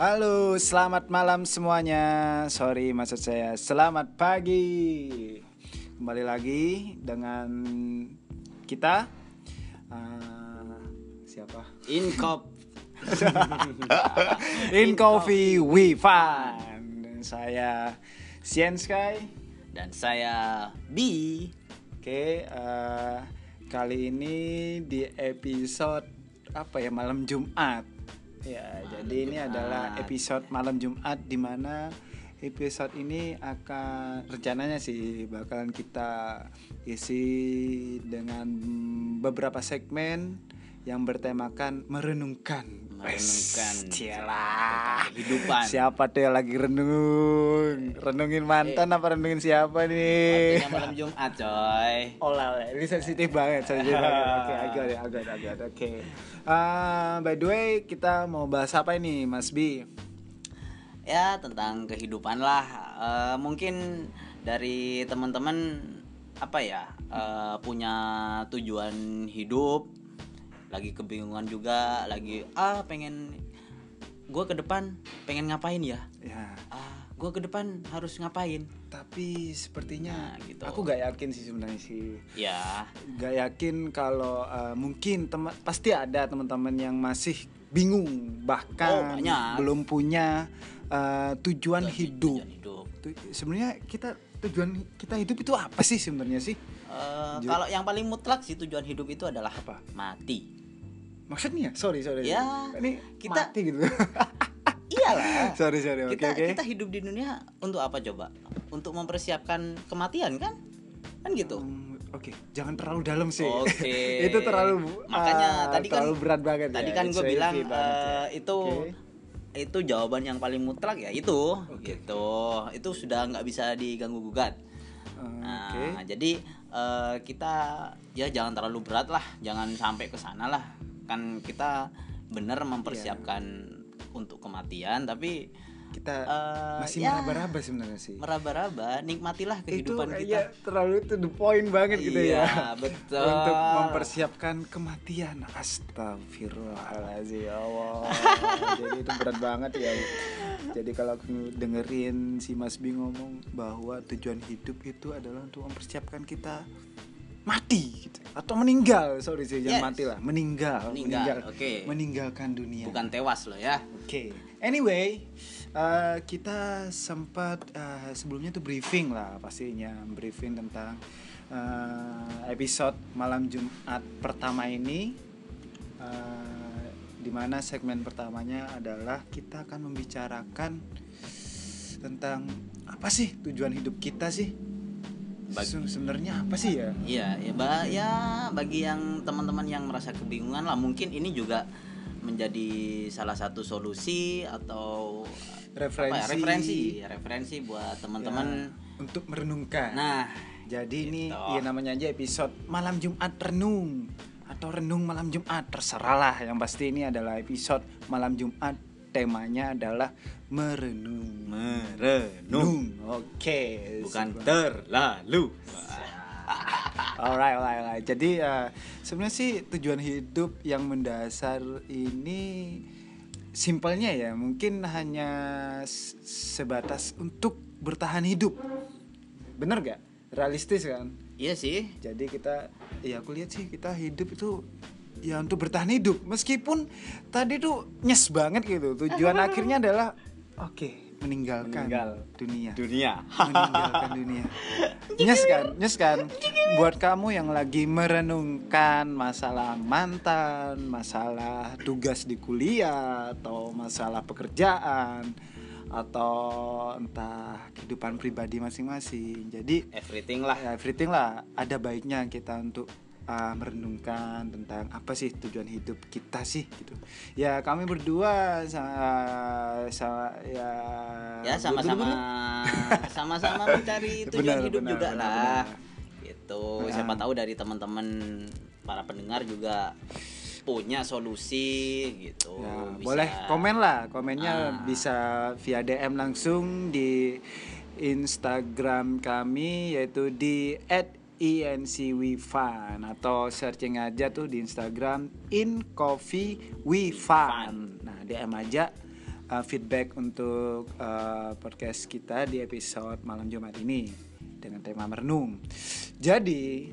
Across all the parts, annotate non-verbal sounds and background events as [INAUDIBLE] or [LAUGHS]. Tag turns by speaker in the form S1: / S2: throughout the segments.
S1: Halo, selamat malam semuanya. Sorry, maksud saya selamat pagi. Kembali lagi dengan kita. Uh, siapa?
S2: Inkop. [LAUGHS]
S1: In Coffee We Fun. Dan saya Sien Sky.
S2: Dan saya B.
S1: Oke, uh, kali ini di episode apa ya malam Jumat. Ya, jadi ini adalah episode malam Jumat di mana episode ini akan rencananya sih bakalan kita isi dengan beberapa segmen yang bertemakan merenungkan
S2: Merenungkan
S1: Cialah
S2: kehidupan.
S1: Siapa tuh yang lagi renung Renungin mantan apa renungin siapa nih
S2: Artinya malam Jumat, coy.
S1: Oh lah, lah. ini sensitif banget, sensitif banget. Oke, agak deh, agak, agak. Oke. Ah, by the way, kita mau bahas apa ini, Mas B?
S2: Ya, tentang kehidupan lah. Eh, mungkin dari teman-teman apa ya? eh, punya tujuan hidup, lagi kebingungan juga, lagi ah pengen gue ke depan pengen ngapain ya?
S1: Ya,
S2: Ah, gue ke depan harus ngapain?
S1: tapi sepertinya
S2: Nah, gitu.
S1: aku gak yakin sih sebenarnya sih.
S2: Ya,
S1: Gak yakin kalau eh, mungkin teman pasti ada teman-teman yang masih bingung
S2: Oh,
S1: bahkan
S2: banyak.
S1: belum punya eh, tujuan hidup.
S2: tujuan hidup.
S1: Tu- Sebenarnya kita tujuan kita hidup itu apa sih sebenarnya sih? Ju-
S2: kalau yang paling mutlak sih tujuan hidup itu adalah
S1: Apa?
S2: Mati.
S1: Maksudnya, sorry sorry.
S2: Ya,
S1: ini
S2: kita-
S1: mati gitu. [LAUGHS]
S2: Iyalah.
S1: sorry sorry.
S2: Kita
S1: oke.
S2: kita hidup di dunia untuk apa coba? Untuk mempersiapkan kematian kan? Kan gitu.
S1: Hmm, Oke, jangan terlalu dalam sih.
S2: Oke. [LAUGHS]
S1: itu terlalu
S2: Makanya
S1: ah,
S2: tadi kan-
S1: terlalu berat banget
S2: Tadi
S1: ya.
S2: kan gue bilang
S1: banget ya.
S2: eh, itu
S1: Oke.
S2: itu jawaban yang paling mutlak ya itu gitu. Itu sudah nggak bisa diganggu gugat.
S1: Eh,
S2: Nah,
S1: Oke.
S2: jadi eh, kita ya jangan terlalu berat lah, jangan sampai ke sana lah. Kan kita bener mempersiapkan untuk kematian, tapi
S1: Kita
S2: eh,
S1: masih
S2: ya,
S1: meraba-raba sebenarnya sih.
S2: meraba-raba, nikmatilah
S1: itu
S2: kehidupan
S1: kayak
S2: kita.
S1: terlalu to the point banget gitu
S2: Iya, [LAUGHS]
S1: ya.
S2: betul.
S1: Untuk mempersiapkan kematian. Astagfirullahaladzim ya Allah. [LAUGHS] Jadi itu berat banget ya. Jadi kalau aku dengerin si Mas Bi ngomong bahwa tujuan hidup itu adalah untuk mempersiapkan kita mati gitu. Atau meninggal. Sorry sih jangan
S2: Yes.
S1: mati lah. Meninggal.
S2: Meninggal, oke.
S1: meninggalkan dunia.
S2: Bukan tewas loh ya.
S1: Oke, anyway, eh, kita sempat eh, sebelumnya tuh briefing lah pastinya, briefing tentang eh, episode malam Jumat pertama ini, eh, di mana segmen pertamanya adalah kita akan membicarakan tentang apa sih tujuan hidup kita sih?
S2: Bagi-
S1: Se- Sebenarnya apa sih ya?
S2: Iya, ya, ba- ya bagi yang teman-teman yang merasa kebingungan lah mungkin ini juga menjadi salah satu solusi atau apa ya,
S1: Referensi.
S2: referensi, referensi buat teman-teman.
S1: Ya, untuk merenungkan.
S2: Nah,
S1: Jadi ini
S2: Gitu.
S1: ya namanya aja episode malam Jumat renung atau renung malam Jumat terserah lah. Yang pasti ini adalah episode malam Jumat temanya adalah merenung.
S2: merenung
S1: Oke.
S2: bukan
S1: Sebuah-
S2: terlalu. [LAUGHS]
S1: Alright, alright, alright. Jadi eh, sebenarnya sih tujuan hidup yang mendasar ini simpelnya ya mungkin hanya sebatas untuk bertahan hidup. Bener gak? Realistis kan?
S2: Iya sih.
S1: Jadi kita ya aku lihat sih kita hidup itu ya untuk bertahan hidup meskipun tadi tuh nyes banget gitu. Tujuan [LAUGHS] akhirnya adalah oke meninggalkan
S2: Meninggal.
S1: dunia.
S2: Dunia. [LAUGHS]
S1: meninggalkan dunia. Nyes kan? Nyes kan? Buat kamu yang lagi merenungkan masalah mantan, masalah tugas di kuliah atau masalah pekerjaan atau entah kehidupan pribadi masing-masing. Jadi
S2: Everything lah.
S1: ya everything lah ada baiknya kita untuk uh, merenungkan tentang apa sih tujuan hidup kita sih gitu ya kami berdua sama, sama ya
S2: Ya sama-sama [LAUGHS] sama-sama mencari [LAUGHS] tujuan
S1: Benar,
S2: hidup
S1: benar,
S2: juga
S1: benar,
S2: lah.
S1: benar.
S2: Gitu.
S1: Nah.
S2: Siapa tahu dari teman-teman para pendengar juga punya solusi gitu.
S1: Ya,
S2: Bisa-
S1: boleh komen lah komennya
S2: Ah.
S1: bisa via DM langsung di Instagram kami yaitu di @incwifan atau searching aja tuh di Instagram in coffee we fun. Nah DM aja uh, feedback untuk uh, podcast kita di episode malam Jumat ini dengan tema merenung. Jadi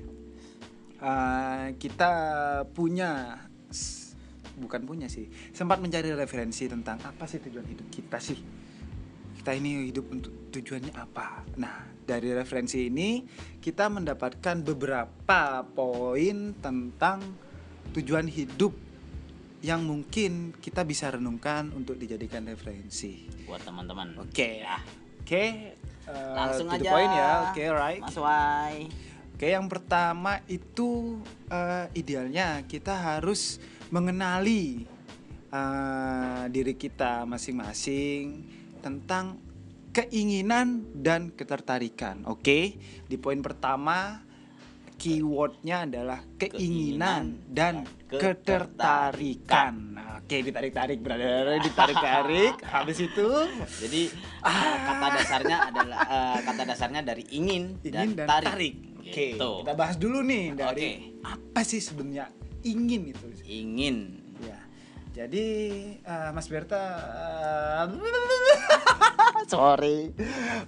S1: uh, kita punya bukan punya sih, sempat mencari referensi tentang apa sih tujuan hidup kita sih. Kita ini hidup untuk tujuannya apa? Nah, dari referensi ini kita mendapatkan beberapa poin tentang tujuan hidup yang mungkin kita bisa renungkan untuk dijadikan referensi.
S2: buat teman-teman
S1: Oke,
S2: ya
S1: Oke, uh,
S2: langsung aja
S1: point ya. Oke, right.
S2: Mas Wai
S1: Oke, yang pertama itu uh, idealnya kita harus mengenali uh, diri kita masing-masing tentang keinginan dan ketertarikan. Oke, di poin pertama keywordnya adalah keinginan,
S2: Keinginan
S1: dan
S2: dan
S1: ketertarikan. Nah, Oke, ditarik-tarik, brother, ditarik-tarik. [LAUGHS] Habis itu
S2: jadi eh, kata dasarnya adalah eh, kata dasarnya dari ingin,
S1: ingin dan,
S2: tarik,
S1: tarik. Oke,
S2: Gitu.
S1: kita bahas dulu nih dari
S2: Oke.
S1: apa sih sebenarnya ingin itu.
S2: ingin.
S1: Jadi eh, Mas Berta eh, [LAUGHS] sorry.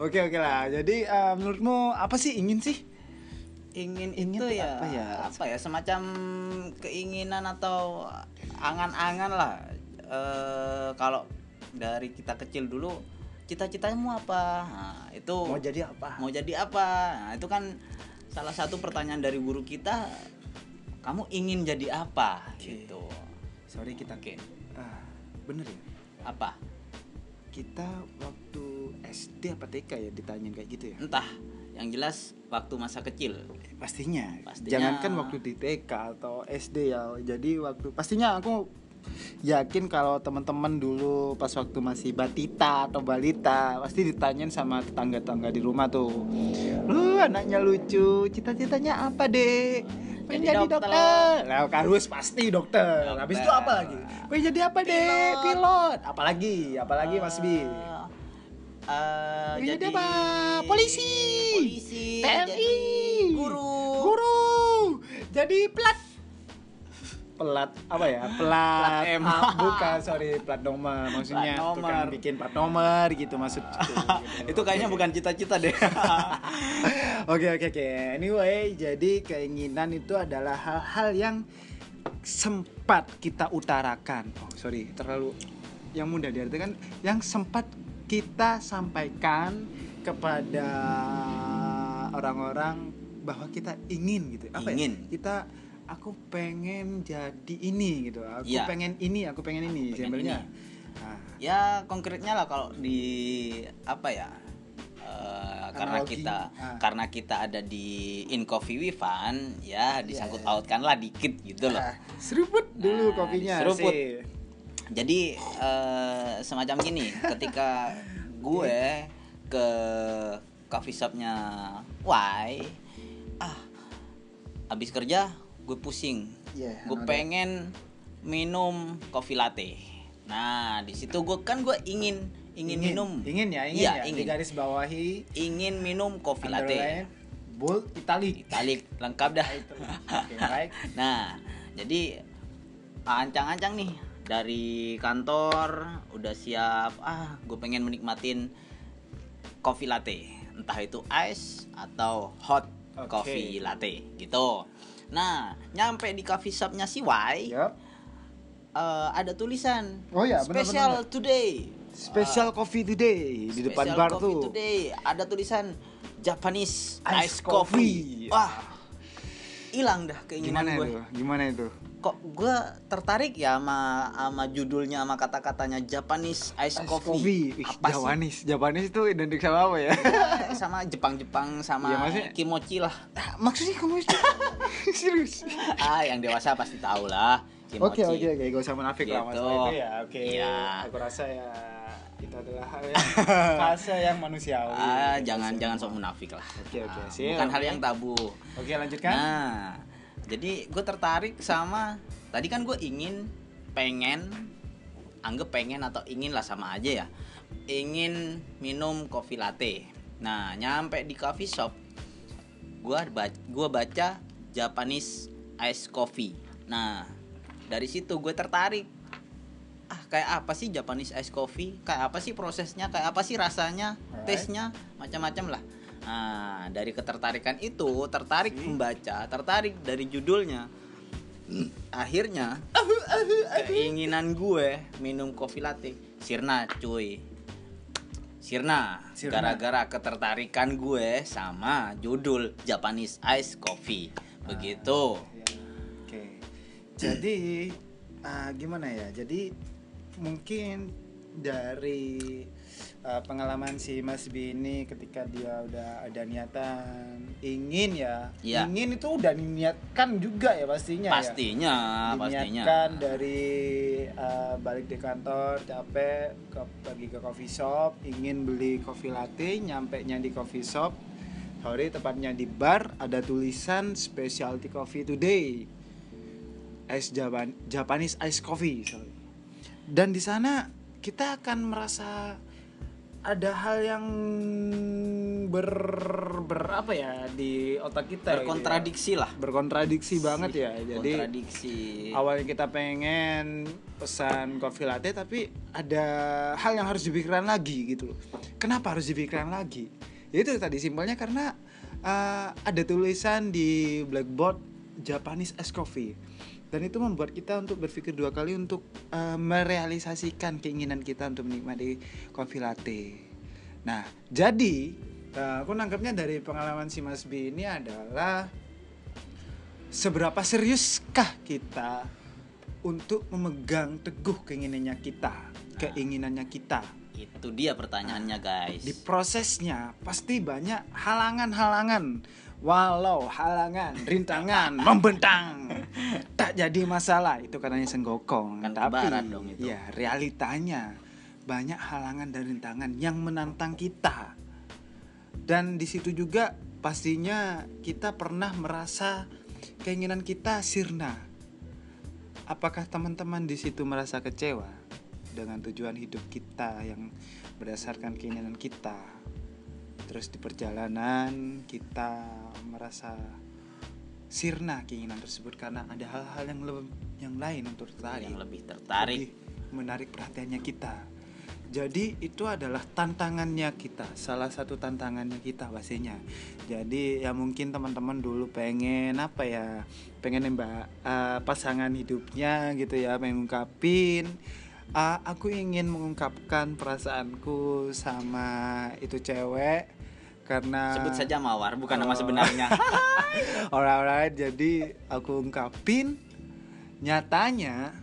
S1: Oke oke lah. Jadi eh, menurutmu apa sih ingin sih?
S2: ingin,
S1: Ingin
S2: itu ya
S1: apa ya?
S2: apa ya semacam keinginan atau angan-angan lah Eh, kalau dari kita kecil dulu cita-citamu apa nah, itu
S1: Mau jadi apa?
S2: mau jadi apa nah, itu kan salah satu pertanyaan dari guru kita kamu ingin jadi apa
S1: Oke.
S2: gitu
S1: Sorry kita
S2: Oke.
S1: Ah, bener ya.
S2: apa
S1: Kita waktu SD apa TK ya ditanyain kayak gitu ya?
S2: entah yang jelas waktu masa kecil
S1: Pastinya.
S2: Pastinya.
S1: Jangankan waktu di TK atau SD ya. Jadi waktu pastinya aku yakin kalau teman-teman dulu pas waktu masih batita atau balita pasti ditanyain sama tetangga-tetangga di rumah tuh. Lu anaknya lucu, cita-citanya apa, Dek? Pengen
S2: Jadi
S1: jadi
S2: dokter.
S1: dokter. Lah harus pasti dokter.
S2: Dokter.
S1: Habis itu apa lagi? Pengen jadi apa, Dek?
S2: Pilot.
S1: Pilot. Apalagi? Apalagi Mas Bi? Pengen jadi
S2: jadi
S1: apa? Polisi.
S2: polisi
S1: TNI.
S2: jadi guru
S1: Guru. Jadi plat. Pelat apa ya? Pelat.
S2: Plat M.
S1: Ah, [LAUGHS] bukan, [LAUGHS] sorry, plat nomor. Maksudnya
S2: Plat
S1: tukang
S2: nomor.
S1: bikin plat nomor gitu maksud [LAUGHS]
S2: itu kayaknya bukan cita-cita deh
S1: Oke oke oke. Anyway, jadi keinginan itu adalah hal-hal yang sempat kita utarakan. Oh, sorry, terlalu yang mudah diartikan yang sempat kita sampaikan kepada orang-orang bahwa kita ingin gitu. Apa
S2: Ingin.
S1: ya? Kita aku pengen jadi ini gitu. Aku
S2: Iya.
S1: pengen ini, aku pengen ini.
S2: Ini.
S1: Nah,
S2: ya konkretnya lah kalau di apa ya eh, karena
S1: Analogi.
S2: kita
S1: Ah.
S2: karena kita ada di in coffee with Fun ya disangkut
S1: Iya.
S2: pautkan lah dikit gitu loh
S1: ah, seruput dulu
S2: Nah,
S1: kopinya.
S2: diseruput.
S1: sih.
S2: jadi eh, semacam gini ketika gue ke coffee shopnya Why ah habis kerja gue pusing.
S1: Iya,
S2: gue pengen minum kopi latte. Nah di situ gue kan gue ingin ingin, minum.
S1: Ingin ya ingin
S2: Iya,
S1: ya
S2: ingin.
S1: di garis bawahi
S2: ingin minum kopi latte.
S1: bold italic.
S2: Italik lengkap dah.
S1: Oke, baik. [LAUGHS]
S2: Nah jadi ancang-ancang nih dari kantor udah siap ah gue pengen menikmatin kopi latte. Entah itu ice atau hot
S1: Oke.
S2: coffee latte gitu nah nyampe di coffee shopnya si Y
S1: Yup.
S2: eh, ada tulisan
S1: Oh ya, benar,
S2: special
S1: benar,
S2: today.
S1: Special coffee today di depan
S2: Special
S1: bar
S2: coffee
S1: tuh.
S2: today. Ada tulisan Japanese
S1: Ice
S2: ice, coffee.
S1: coffee.
S2: wah hilang dah keinginan
S1: gimana
S2: gue
S1: itu? Gimana itu
S2: kok gue tertarik ya sama sama judulnya sama kata-katanya Japanese ice, coffee,
S1: Ih,
S2: apa
S1: Japanese. Japanese itu identik sama apa ya?
S2: Sih sama Jepang-Jepang sama
S1: Iya, maksudnya-
S2: kimochi lah.
S1: Ah, maksudnya kamu [LAUGHS] serius?
S2: Ah yang dewasa pasti tahu lah
S1: Oke
S2: kimochi.
S1: Oke oke gak usah munafik lah
S2: Gitu.
S1: masalah itu ya oke.
S2: Iya.
S1: aku rasa ya itu adalah hal yang [LAUGHS] fase yang manusiawi.
S2: Ah jangan
S1: fase.
S2: jangan sok munafik lah.
S1: Oke, oke,
S2: Ah,
S1: siap.
S2: bukan hal yang tabu.
S1: Oke lanjutkan.
S2: Nah, jadi gue tertarik sama tadi kan gue ingin pengen anggap pengen atau ingin lah sama aja ya ingin minum kopi latte. Nah, nyampe di coffee shop gua ba- gua baca Japanese ice coffee. Nah, dari situ gue tertarik. ah kayak apa sih Japanese ice coffee kayak apa sih prosesnya kayak apa sih rasanya
S1: Alright.
S2: taste-nya macam-macam lah nah dari ketertarikan itu tertarik
S1: Si.
S2: membaca tertarik dari judulnya [CLEARS THROAT] akhirnya keinginan gue minum kopi latte. Sirna cuy. Sirna gara-gara ketertarikan gue sama judul Japanese ice coffee. Begitu.
S1: Ya, Oke. Jadi [CLEARS THROAT] ah, gimana ya? Jadi mungkin dari ah, pengalaman si Mas B ini ketika dia udah ada niatan ingin ya,
S2: Iya.
S1: ingin itu udah diniatkan juga ya pastinya ya.
S2: pastinya pastinya
S1: Diniatkan dari ah, balik di kantor capek ke, pergi ke coffee shop ingin beli kopi latte nyampe nya di coffee shop sorry tepatnya di bar ada tulisan specialty coffee today ice Japan Japanese ice coffee sorry. dan di sana kita akan merasa ada hal yang ber, ber apa ya di otak kita ya.
S2: berkontradiksi lah.
S1: Berkontradiksi banget ya. Jadi
S2: kontradiksi.
S1: awalnya kita pengen pesan kopi latte tapi ada hal yang harus dipikirkan lagi gitu loh. Kenapa harus dipikirkan lagi? Ya itu tadi simpelnya karena uh, ada tulisan di blackboard Japanese ice coffee dan itu membuat kita untuk berpikir dua kali untuk uh, merealisasikan keinginan kita untuk menikmati kopi latte nah jadi uh, aku nangkapnya dari pengalaman si Mas B ini adalah seberapa seriuskah kita untuk memegang teguh keinginannya kita, keinginannya kita.
S2: itu dia pertanyaannya guys
S1: Di prosesnya pasti banyak halangan-halangan. Walau halangan, rintangan, membentang, tak jadi masalah itu katanya senggokong.
S2: Kan
S1: Tapi
S2: dong itu.
S1: ya realitanya banyak halangan dan rintangan yang menantang kita. Dan di situ juga pastinya kita pernah merasa keinginan kita sirna. Apakah teman-teman di situ merasa kecewa dengan tujuan hidup kita yang berdasarkan keinginan kita? Terus di perjalanan kita merasa sirna keinginan tersebut karena ada hal-hal yang lebih yang lain untuk tertarik
S2: yang lebih tertarik
S1: lebih menarik perhatiannya kita. Jadi itu adalah tantangannya kita, salah satu tantangannya kita pastinya. Jadi ya mungkin teman-teman dulu pengen apa ya, pengen nembak eh, pasangan hidupnya gitu ya, mengungkapin. "Ah, aku ingin mengungkapkan perasaanku sama itu cewek karena
S2: sebut saja mawar bukan nama
S1: Oh.
S2: sebenarnya [LAUGHS]
S1: Alright, jadi aku ungkapin nyatanya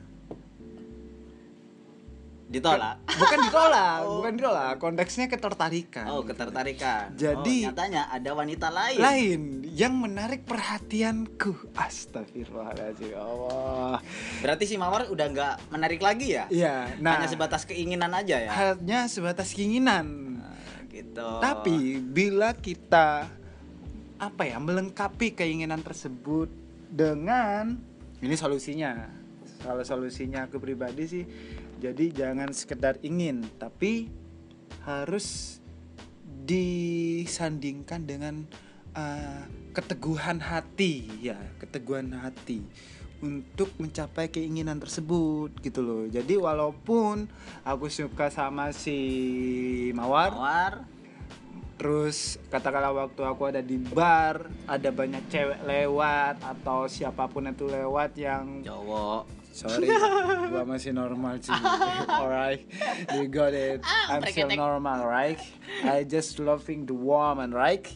S2: ditolak
S1: bukan ditolak,
S2: Oh.
S1: bukan ditolak, konteksnya ketertarikan.
S2: oh ketertarikan
S1: Jadi-
S2: oh, nyatanya ada wanita lain
S1: lain yang menarik perhatianku. Astagfirullahaladzim, ya Allah.
S2: berarti si mawar udah nggak menarik lagi ya
S1: Iya, nah
S2: hanya sebatas keinginan aja ya
S1: hanya sebatas keinginan.
S2: Nah, gitu
S1: Tapi bila kita apa ya melengkapi keinginan tersebut dengan ini solusinya. Kalau solusinya aku pribadi sih, jadi jangan sekedar ingin, tapi harus disandingkan dengan uh, keteguhan hati. Ya, keteguhan hati untuk mencapai keinginan tersebut gitu loh. Jadi walaupun aku suka sama si Mawar,
S2: mawar.
S1: Terus katakanlah waktu aku ada di bar, ada banyak cewek lewat atau siapa pun itu lewat yang
S2: cowok
S1: sorry, [LAUGHS] gua masih normal sih. [LAUGHS] Alright, you got it. I'm still normal, right? I just loving the woman, right?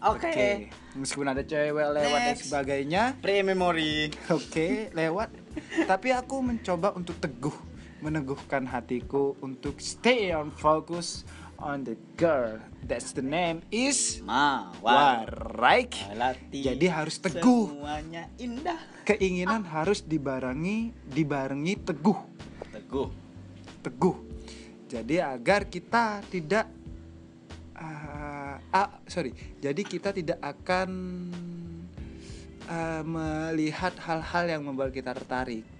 S2: oke
S1: Meskipun ada cewek lewat dan
S2: Next.
S1: sebagainya,
S2: pre memory
S1: oke lewat. Tapi aku mencoba untuk teguh, meneguhkan hatiku untuk stay on focus on the girl. That's the name is
S2: mawar
S1: Warai.
S2: Melati
S1: Jadi harus teguh.
S2: semuanya indah
S1: Keinginan harus dibarengi dibarengi teguh,
S2: teguh
S1: teguh. Jadi agar kita tidak ah, ah, sorry. Jadi kita tidak akan ah, melihat hal-hal yang membuat kita tertarik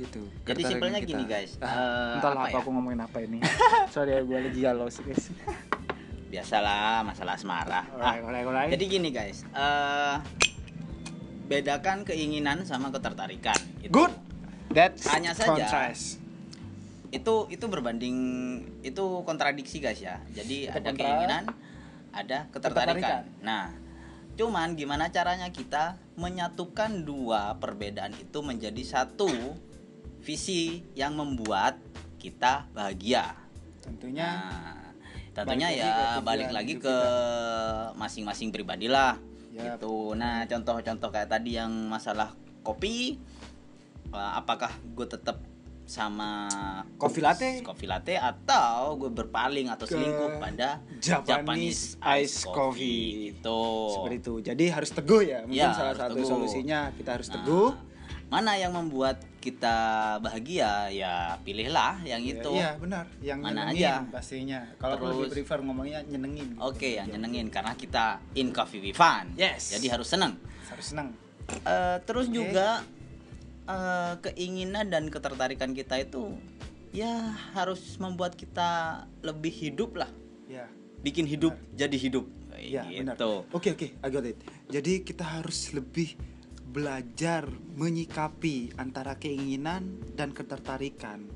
S1: gitu.
S2: Jadi simpelnya
S1: kita.
S2: gini, guys.
S1: Ah,
S2: Eh,
S1: entahlah
S2: apa
S1: apa
S2: ya?
S1: aku ngomongin apa ini. [LAUGHS] sorry ya gue lagi galau sih guys. [LAUGHS]
S2: biasalah masalah asmara Ah,
S1: Alright, alright, alright.
S2: jadi gini guys eh bedakan keinginan sama ketertarikan Itu.
S1: Good. That's
S2: Hanya saja.
S1: contrast.
S2: itu itu berbanding itu kontradiksi guys ya jadi
S1: Kita
S2: ada
S1: kontra-
S2: keinginan ada ketertarikan
S1: Ketertarikan.
S2: nah cuman gimana caranya kita menyatukan dua perbedaan itu menjadi satu visi yang membuat kita bahagia
S1: tentunya
S2: nah tentunya
S1: balik lagi
S2: ya
S1: tujuan
S2: balik lagi ke masing-masing pribadi lah
S1: Yap.
S2: gitu nah contoh-contoh kayak tadi yang masalah kopi eh, apakah gue tetap sama
S1: Coffee latte?
S2: coffee latte atau gue berpaling atau selingkuh pada
S1: Japanese ice coffee.
S2: gitu
S1: seperti itu jadi harus teguh ya mungkin
S2: Ya,
S1: salah satu
S2: teguh.
S1: solusinya kita harus
S2: Nah,
S1: teguh
S2: mana yang membuat kita bahagia ya pilihlah yang
S1: Ya,
S2: itu
S1: iya benar yang
S2: Mana aja.
S1: pastinya kalau lebih prefer ngomongnya nyenengin gitu.
S2: Oke, yang nyenengin karena kita in coffee with fun.
S1: Yes.
S2: Jadi harus seneng.
S1: harus seneng
S2: Eh, terus
S1: Oke.
S2: juga eh, keinginan dan ketertarikan kita itu ya harus membuat kita lebih hidup lah.
S1: ya
S2: Bikin hidup jadi hidup.
S1: ya benar
S2: gitu.
S1: oke oke I got it jadi kita harus lebih belajar menyikapi antara keinginan dan ketertarikan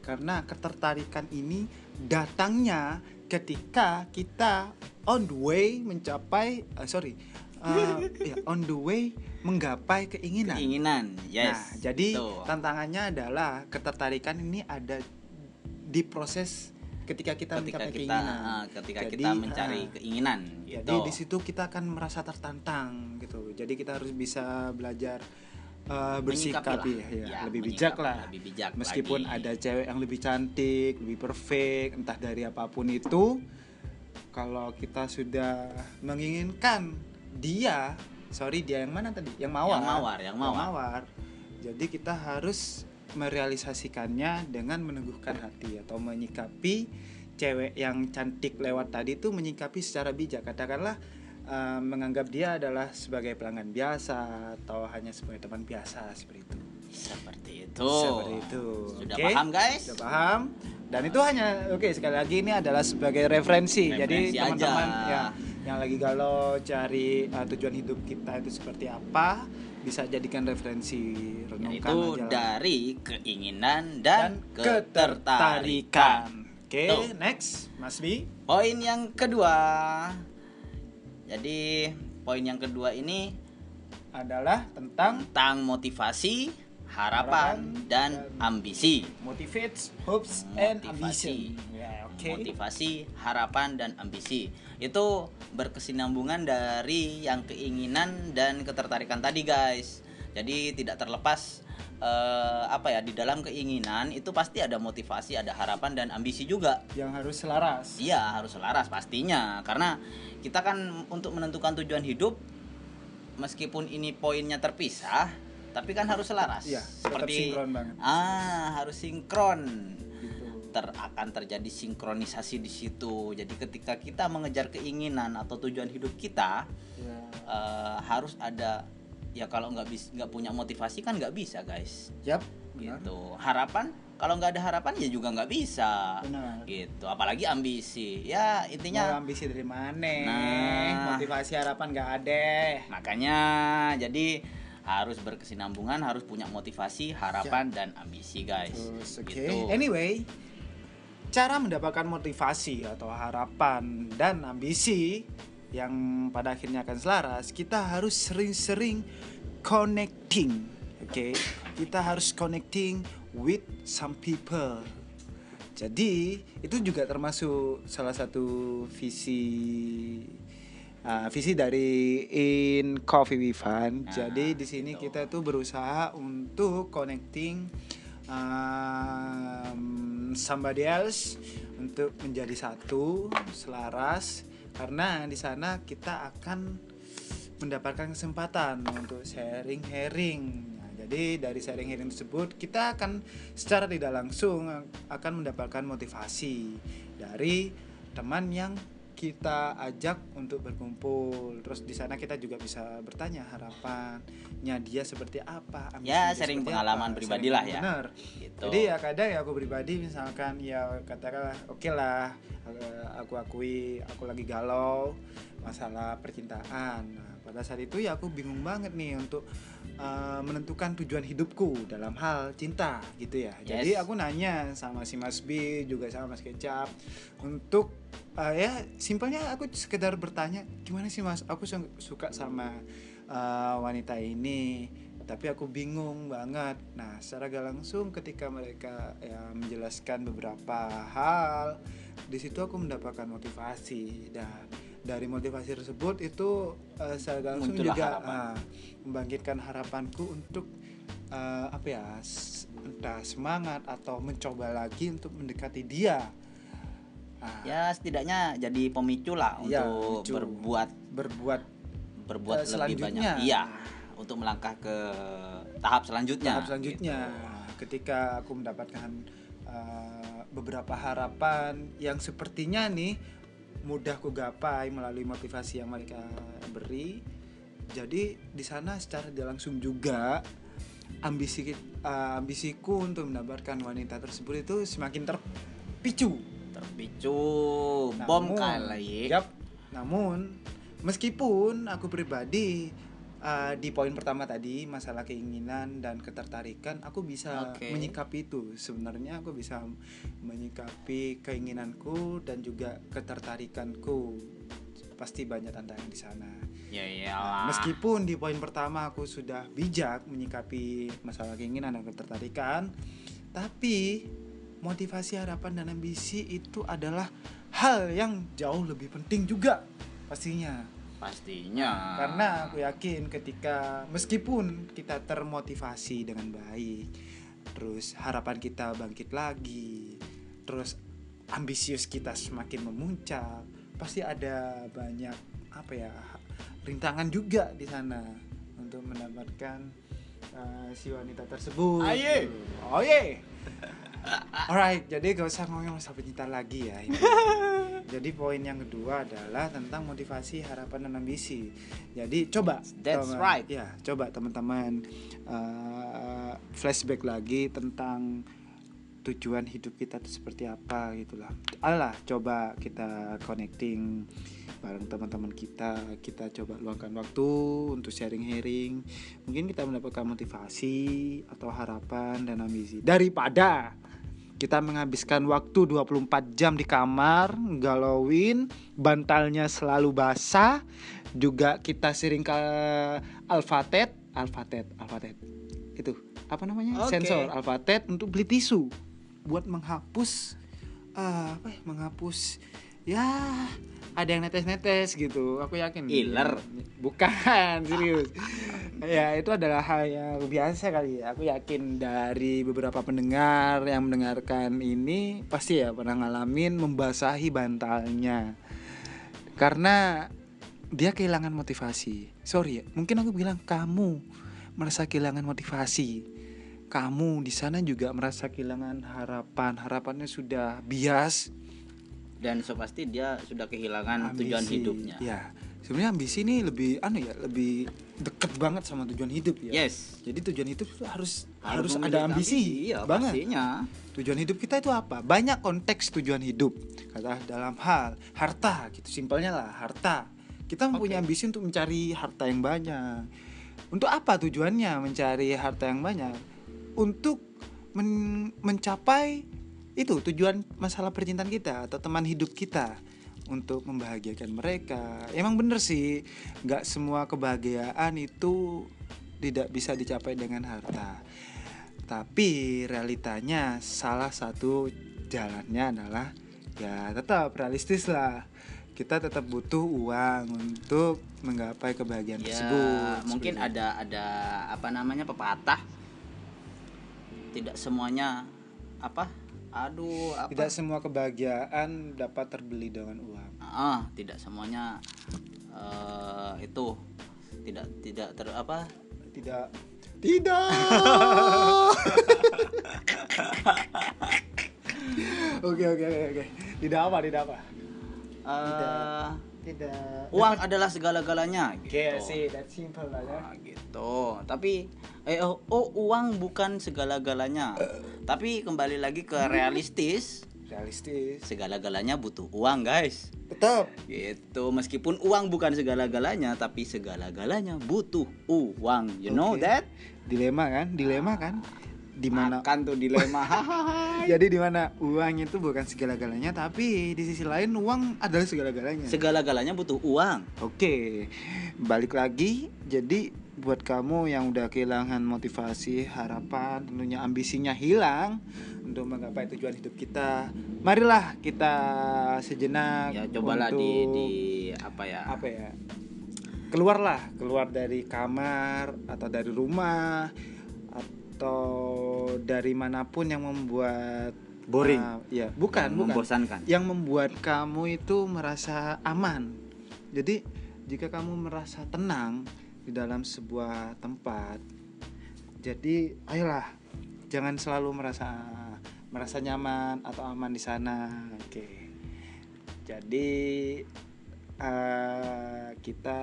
S1: karena ketertarikan ini datangnya ketika kita on the way mencapai eh, sorry eh, [LAUGHS] ya, on the way menggapai keinginan
S2: Keinginan. Yes.
S1: Nah, jadi
S2: Tuh.
S1: tantangannya adalah ketertarikan ini ada di proses ketika kita
S2: ketika
S1: mencapai
S2: kita
S1: keinginan.
S2: ah, ketika
S1: Jadi,
S2: kita mencari
S1: ah,
S2: keinginan gitu.
S1: Jadi di situ kita akan merasa tertantang gitu. Jadi kita harus bisa belajar uh, bersikap ya, ya,
S2: Ya,
S1: lebih bijak lah.
S2: lebih bijak
S1: Meskipun
S2: lagi.
S1: ada cewek yang lebih cantik, lebih perfect, entah dari apa pun itu, kalau kita sudah menginginkan dia, sorry dia yang mana tadi? Yang mawar.
S2: Yang mawar, yang mawar.
S1: Jadi kita harus merealisasikannya dengan meneguhkan hati atau menyikapi cewek yang cantik lewat tadi itu menyikapi secara bijak katakanlah eh, menganggap dia adalah sebagai pelanggan biasa atau hanya sebagai teman biasa seperti itu
S2: Seperti itu.
S1: seperti itu
S2: Sudah
S1: Oke?
S2: paham guys?
S1: sudah paham dan itu hanya oke sekali lagi ini adalah sebagai referensi, jadi
S2: Referensi
S1: teman-teman
S2: aja.
S1: ya yang lagi galau cari uh, tujuan hidup kita itu seperti apa bisa jadikan referensi renungkan aja lah.
S2: dari keinginan dan, ketertarikan.
S1: Oke,
S2: Tuh.
S1: next, Mas Bi.
S2: Poin yang kedua. Jadi poin yang kedua ini
S1: Adalah tentang
S2: tentang motivasi, harapan,
S1: Harapan
S2: dan
S1: dan-
S2: ambisi.
S1: motivates, hopes, and
S2: Motivasi.
S1: ambition. Ya, oke.
S2: Motivasi, harapan, dan ambisi itu berkesinambungan dari yang keinginan dan ketertarikan tadi, guys. Jadi tidak terlepas eh, apa ya di dalam keinginan itu pasti ada motivasi, ada harapan dan ambisi juga.
S1: Yang harus selaras.
S2: Iya harus selaras pastinya karena kita kan untuk menentukan tujuan hidup meskipun ini poinnya terpisah tapi kan harus selaras.
S1: Iya, tetap sinkron banget.
S2: Ah harus sinkron. Ter akan terjadi sinkronisasi di situ. Jadi ketika kita mengejar keinginan atau tujuan hidup kita
S1: Ya.
S2: eh, harus ada ya kalau nggak bisa nggak punya motivasi kan nggak bisa guys.
S1: Yap, benar.
S2: Gitu. Harapan kalau nggak ada harapan ya juga nggak bisa
S1: Benar.
S2: gitu apalagi ambisi ya
S1: Mau
S2: intinya
S1: ambisi dari mana?
S2: Nah.
S1: Motivasi harapan nggak ada.
S2: makanya jadi harus berkesinambungan harus punya motivasi harapan dan ambisi guys
S1: Terus, oke.
S2: gitu
S1: Anyway, cara mendapatkan motivasi atau harapan dan ambisi yang pada akhirnya akan selaras, kita harus sering-sering connecting. Oke, kita harus connecting with some people. Jadi itu juga termasuk salah satu visi uh, visi dari In Coffee with Fun.
S2: Nah,
S1: Jadi di sini
S2: gitu.
S1: kita tuh berusaha untuk connecting um, somebody else untuk menjadi satu selaras karena di sana kita akan mendapatkan kesempatan untuk sharing-sharing. Nah, jadi dari sharing-sharing tersebut kita akan secara tidak langsung akan mendapatkan motivasi dari teman yang kita ajak untuk berkumpul. Terus di sana kita juga bisa bertanya harapannya dia seperti apa.
S2: Ya,
S1: seperti
S2: pengalaman
S1: apa,
S2: pribadi lah ya.
S1: Bener.
S2: gitu
S1: Jadi ya kadang ya aku pribadi misalkan ya katakanlah oke lah eh, aku akui aku lagi galau masalah percintaan. Nah, pada saat itu ya aku bingung banget nih untuk uh, menentukan tujuan hidupku dalam hal cinta gitu ya.
S2: Yes.
S1: Jadi aku nanya sama si Mas B juga sama Mas Kecap untuk uh, ya simpelnya aku sekedar bertanya gimana sih Mas aku su- suka sama uh, wanita ini tapi aku bingung banget. Nah, secara gak langsung ketika mereka ya menjelaskan beberapa hal, di situ aku mendapatkan motivasi dan dari motivasi tersebut itu uh, secara gak langsung
S2: Muncullah
S1: juga
S2: harapan.
S1: uh, membangkitkan harapanku untuk uh, apa ya entah semangat atau mencoba lagi untuk mendekati dia. Nah,
S2: ya setidaknya jadi pemicu lah
S1: Iya,
S2: untuk
S1: pemicu.
S2: berbuat
S1: berbuat
S2: berbuat
S1: Eh,
S2: lebih banyak iya untuk melangkah ke tahap selanjutnya
S1: tahap selanjutnya
S2: gitu.
S1: ketika aku mendapatkan uh, beberapa harapan yang sepertinya nih mudah ku gapai melalui motivasi yang mereka beri. Jadi di sana secara tidak langsung juga ambisi uh, ambisiku untuk mendapatkan wanita tersebut itu semakin terpicu.
S2: Terpicu. Bom
S1: Namun-
S2: kali.
S1: Yap. Namun meskipun aku pribadi uh, di poin pertama tadi masalah keinginan dan ketertarikan aku bisa
S2: Oke.
S1: menyikapi itu. Sebenarnya aku bisa menyikapi keinginanku dan juga ketertarikanku. Pasti banyak tantangan di sana.
S2: ya iyalah
S1: Meskipun di poin pertama aku sudah bijak menyikapi masalah keinginan dan ketertarikan, tapi motivasi harapan dan ambisi itu adalah hal yang jauh lebih penting juga pastinya.
S2: Pastinya
S1: Karena aku yakin ketika meskipun kita termotivasi dengan baik, terus harapan kita bangkit lagi, terus ambisius kita semakin memuncak, pasti ada banyak apa ya rintangan juga di sana untuk mendapatkan uh, si wanita tersebut.
S2: Aye.
S1: Oh ye. Alright, jadi gak usah ngomong masalah pencinta lagi ya. ini. [LAUGHS] Jadi poin yang kedua adalah tentang motivasi, harapan dan ambisi. Jadi coba
S2: That's
S1: teman-
S2: right.
S1: Ya, coba teman-teman uh, flashback lagi tentang tujuan hidup kita itu seperti apa gitulah. Alah, coba kita connecting bareng teman-teman kita. Kita coba luangkan waktu untuk sharing-sharing. Mungkin kita mendapatkan motivasi atau harapan dan ambisi daripada kita menghabiskan waktu 24 jam di kamar galauin bantalnya selalu basah juga kita sering ke alfatet alfatet alfatet itu apa namanya?
S2: Oke.
S1: sensor alfatet untuk beli tisu. Buat menghapus eh, apa ya, menghapus ya ada yang netes-netes gitu. Aku yakin.
S2: Iler.
S1: bukan [LAUGHS] serius ya itu adalah hal yang biasa kali ya. Aku yakin dari beberapa pendengar yang mendengarkan ini pasti ya pernah ngalamin membasahi bantalnya. Karena dia kehilangan motivasi. Sorry ya mungkin aku bilang kamu merasa kehilangan motivasi. Kamu di sana juga merasa kehilangan harapan. Harapannya sudah bias.
S2: Dan so pasti dia sudah kehilangan
S1: ambisi.
S2: tujuan hidupnya.
S1: Ya sebenarnya ambisi ini lebih anu ya lebih deket banget sama tujuan hidup ya.
S2: Yes.
S1: Jadi tujuan hidup itu harus harus,
S2: memiliki
S1: ada ambisi,
S2: iya
S1: banget.
S2: pastinya.
S1: Tujuan hidup kita itu apa? Banyak konteks tujuan hidup. Kata dalam hal harta gitu. Simpelnya lah harta. Kita mempunyai ambisi untuk mencari harta yang banyak. Untuk apa tujuannya mencari harta yang banyak? Untuk men- mencapai itu tujuan masalah percintaan kita atau teman hidup kita untuk membahagiakan mereka. Emang bener sih nggak semua kebahagiaan itu tidak bisa dicapai dengan harta. Tapi realitanya salah satu jalannya adalah ya tetap realistis lah. Kita tetap butuh uang untuk menggapai kebahagiaan
S2: ya
S1: tersebut
S2: mungkin ada ada apa namanya pepatah. Tidak semuanya apa aduh apa
S1: Tidak semua kebahagiaan dapat terbeli dengan uang.
S2: ah tidak semuanya eh, itu tidak tidak ter apa
S1: Tidak. Tidak. [LAUGHS] Oke oke oke. Tidak apa, tidak apa.
S2: eh,
S1: Tidak.
S2: uang adalah segala-galanya gitu.
S1: sih, that's simple lah ya.
S2: Nah, gitu. Tapi eh oh, oh, uang bukan segala-galanya. Tapi kembali lagi ke realistis.
S1: realistis.
S2: Segala-galanya butuh uang guys.
S1: Tetap
S2: gitu meskipun uang bukan segala-galanya tapi segala-galanya butuh uang. You know
S1: Oke.
S2: that?
S1: Dilema kan? Dilema kan di mana
S2: makan tuh dilema [LAUGHS] [LAUGHS]
S1: jadi di mana uang itu bukan segala-galanya tapi di sisi lain uang adalah segala-galanya
S2: segala-galanya butuh uang
S1: Oke, balik lagi. Jadi buat kamu yang udah kehilangan motivasi, harapan, tentunya ambisinya hilang untuk menggapai tujuan hidup kita, marilah kita sejenak.
S2: ya cobalah di
S1: untuk-
S2: di apa ya
S1: apa ya? Keluarlah, keluar dari kamar atau dari rumah atau dari mana pun yang membuat
S2: Boring.
S1: uh, ya, bukan,
S2: yang
S1: bukan
S2: membosankan
S1: yang membuat kamu itu merasa aman. Jadi, jika kamu merasa tenang di dalam sebuah tempat, jadi ayolah, jangan selalu merasa merasa nyaman atau aman di sana. Oke. Jadi eh, kita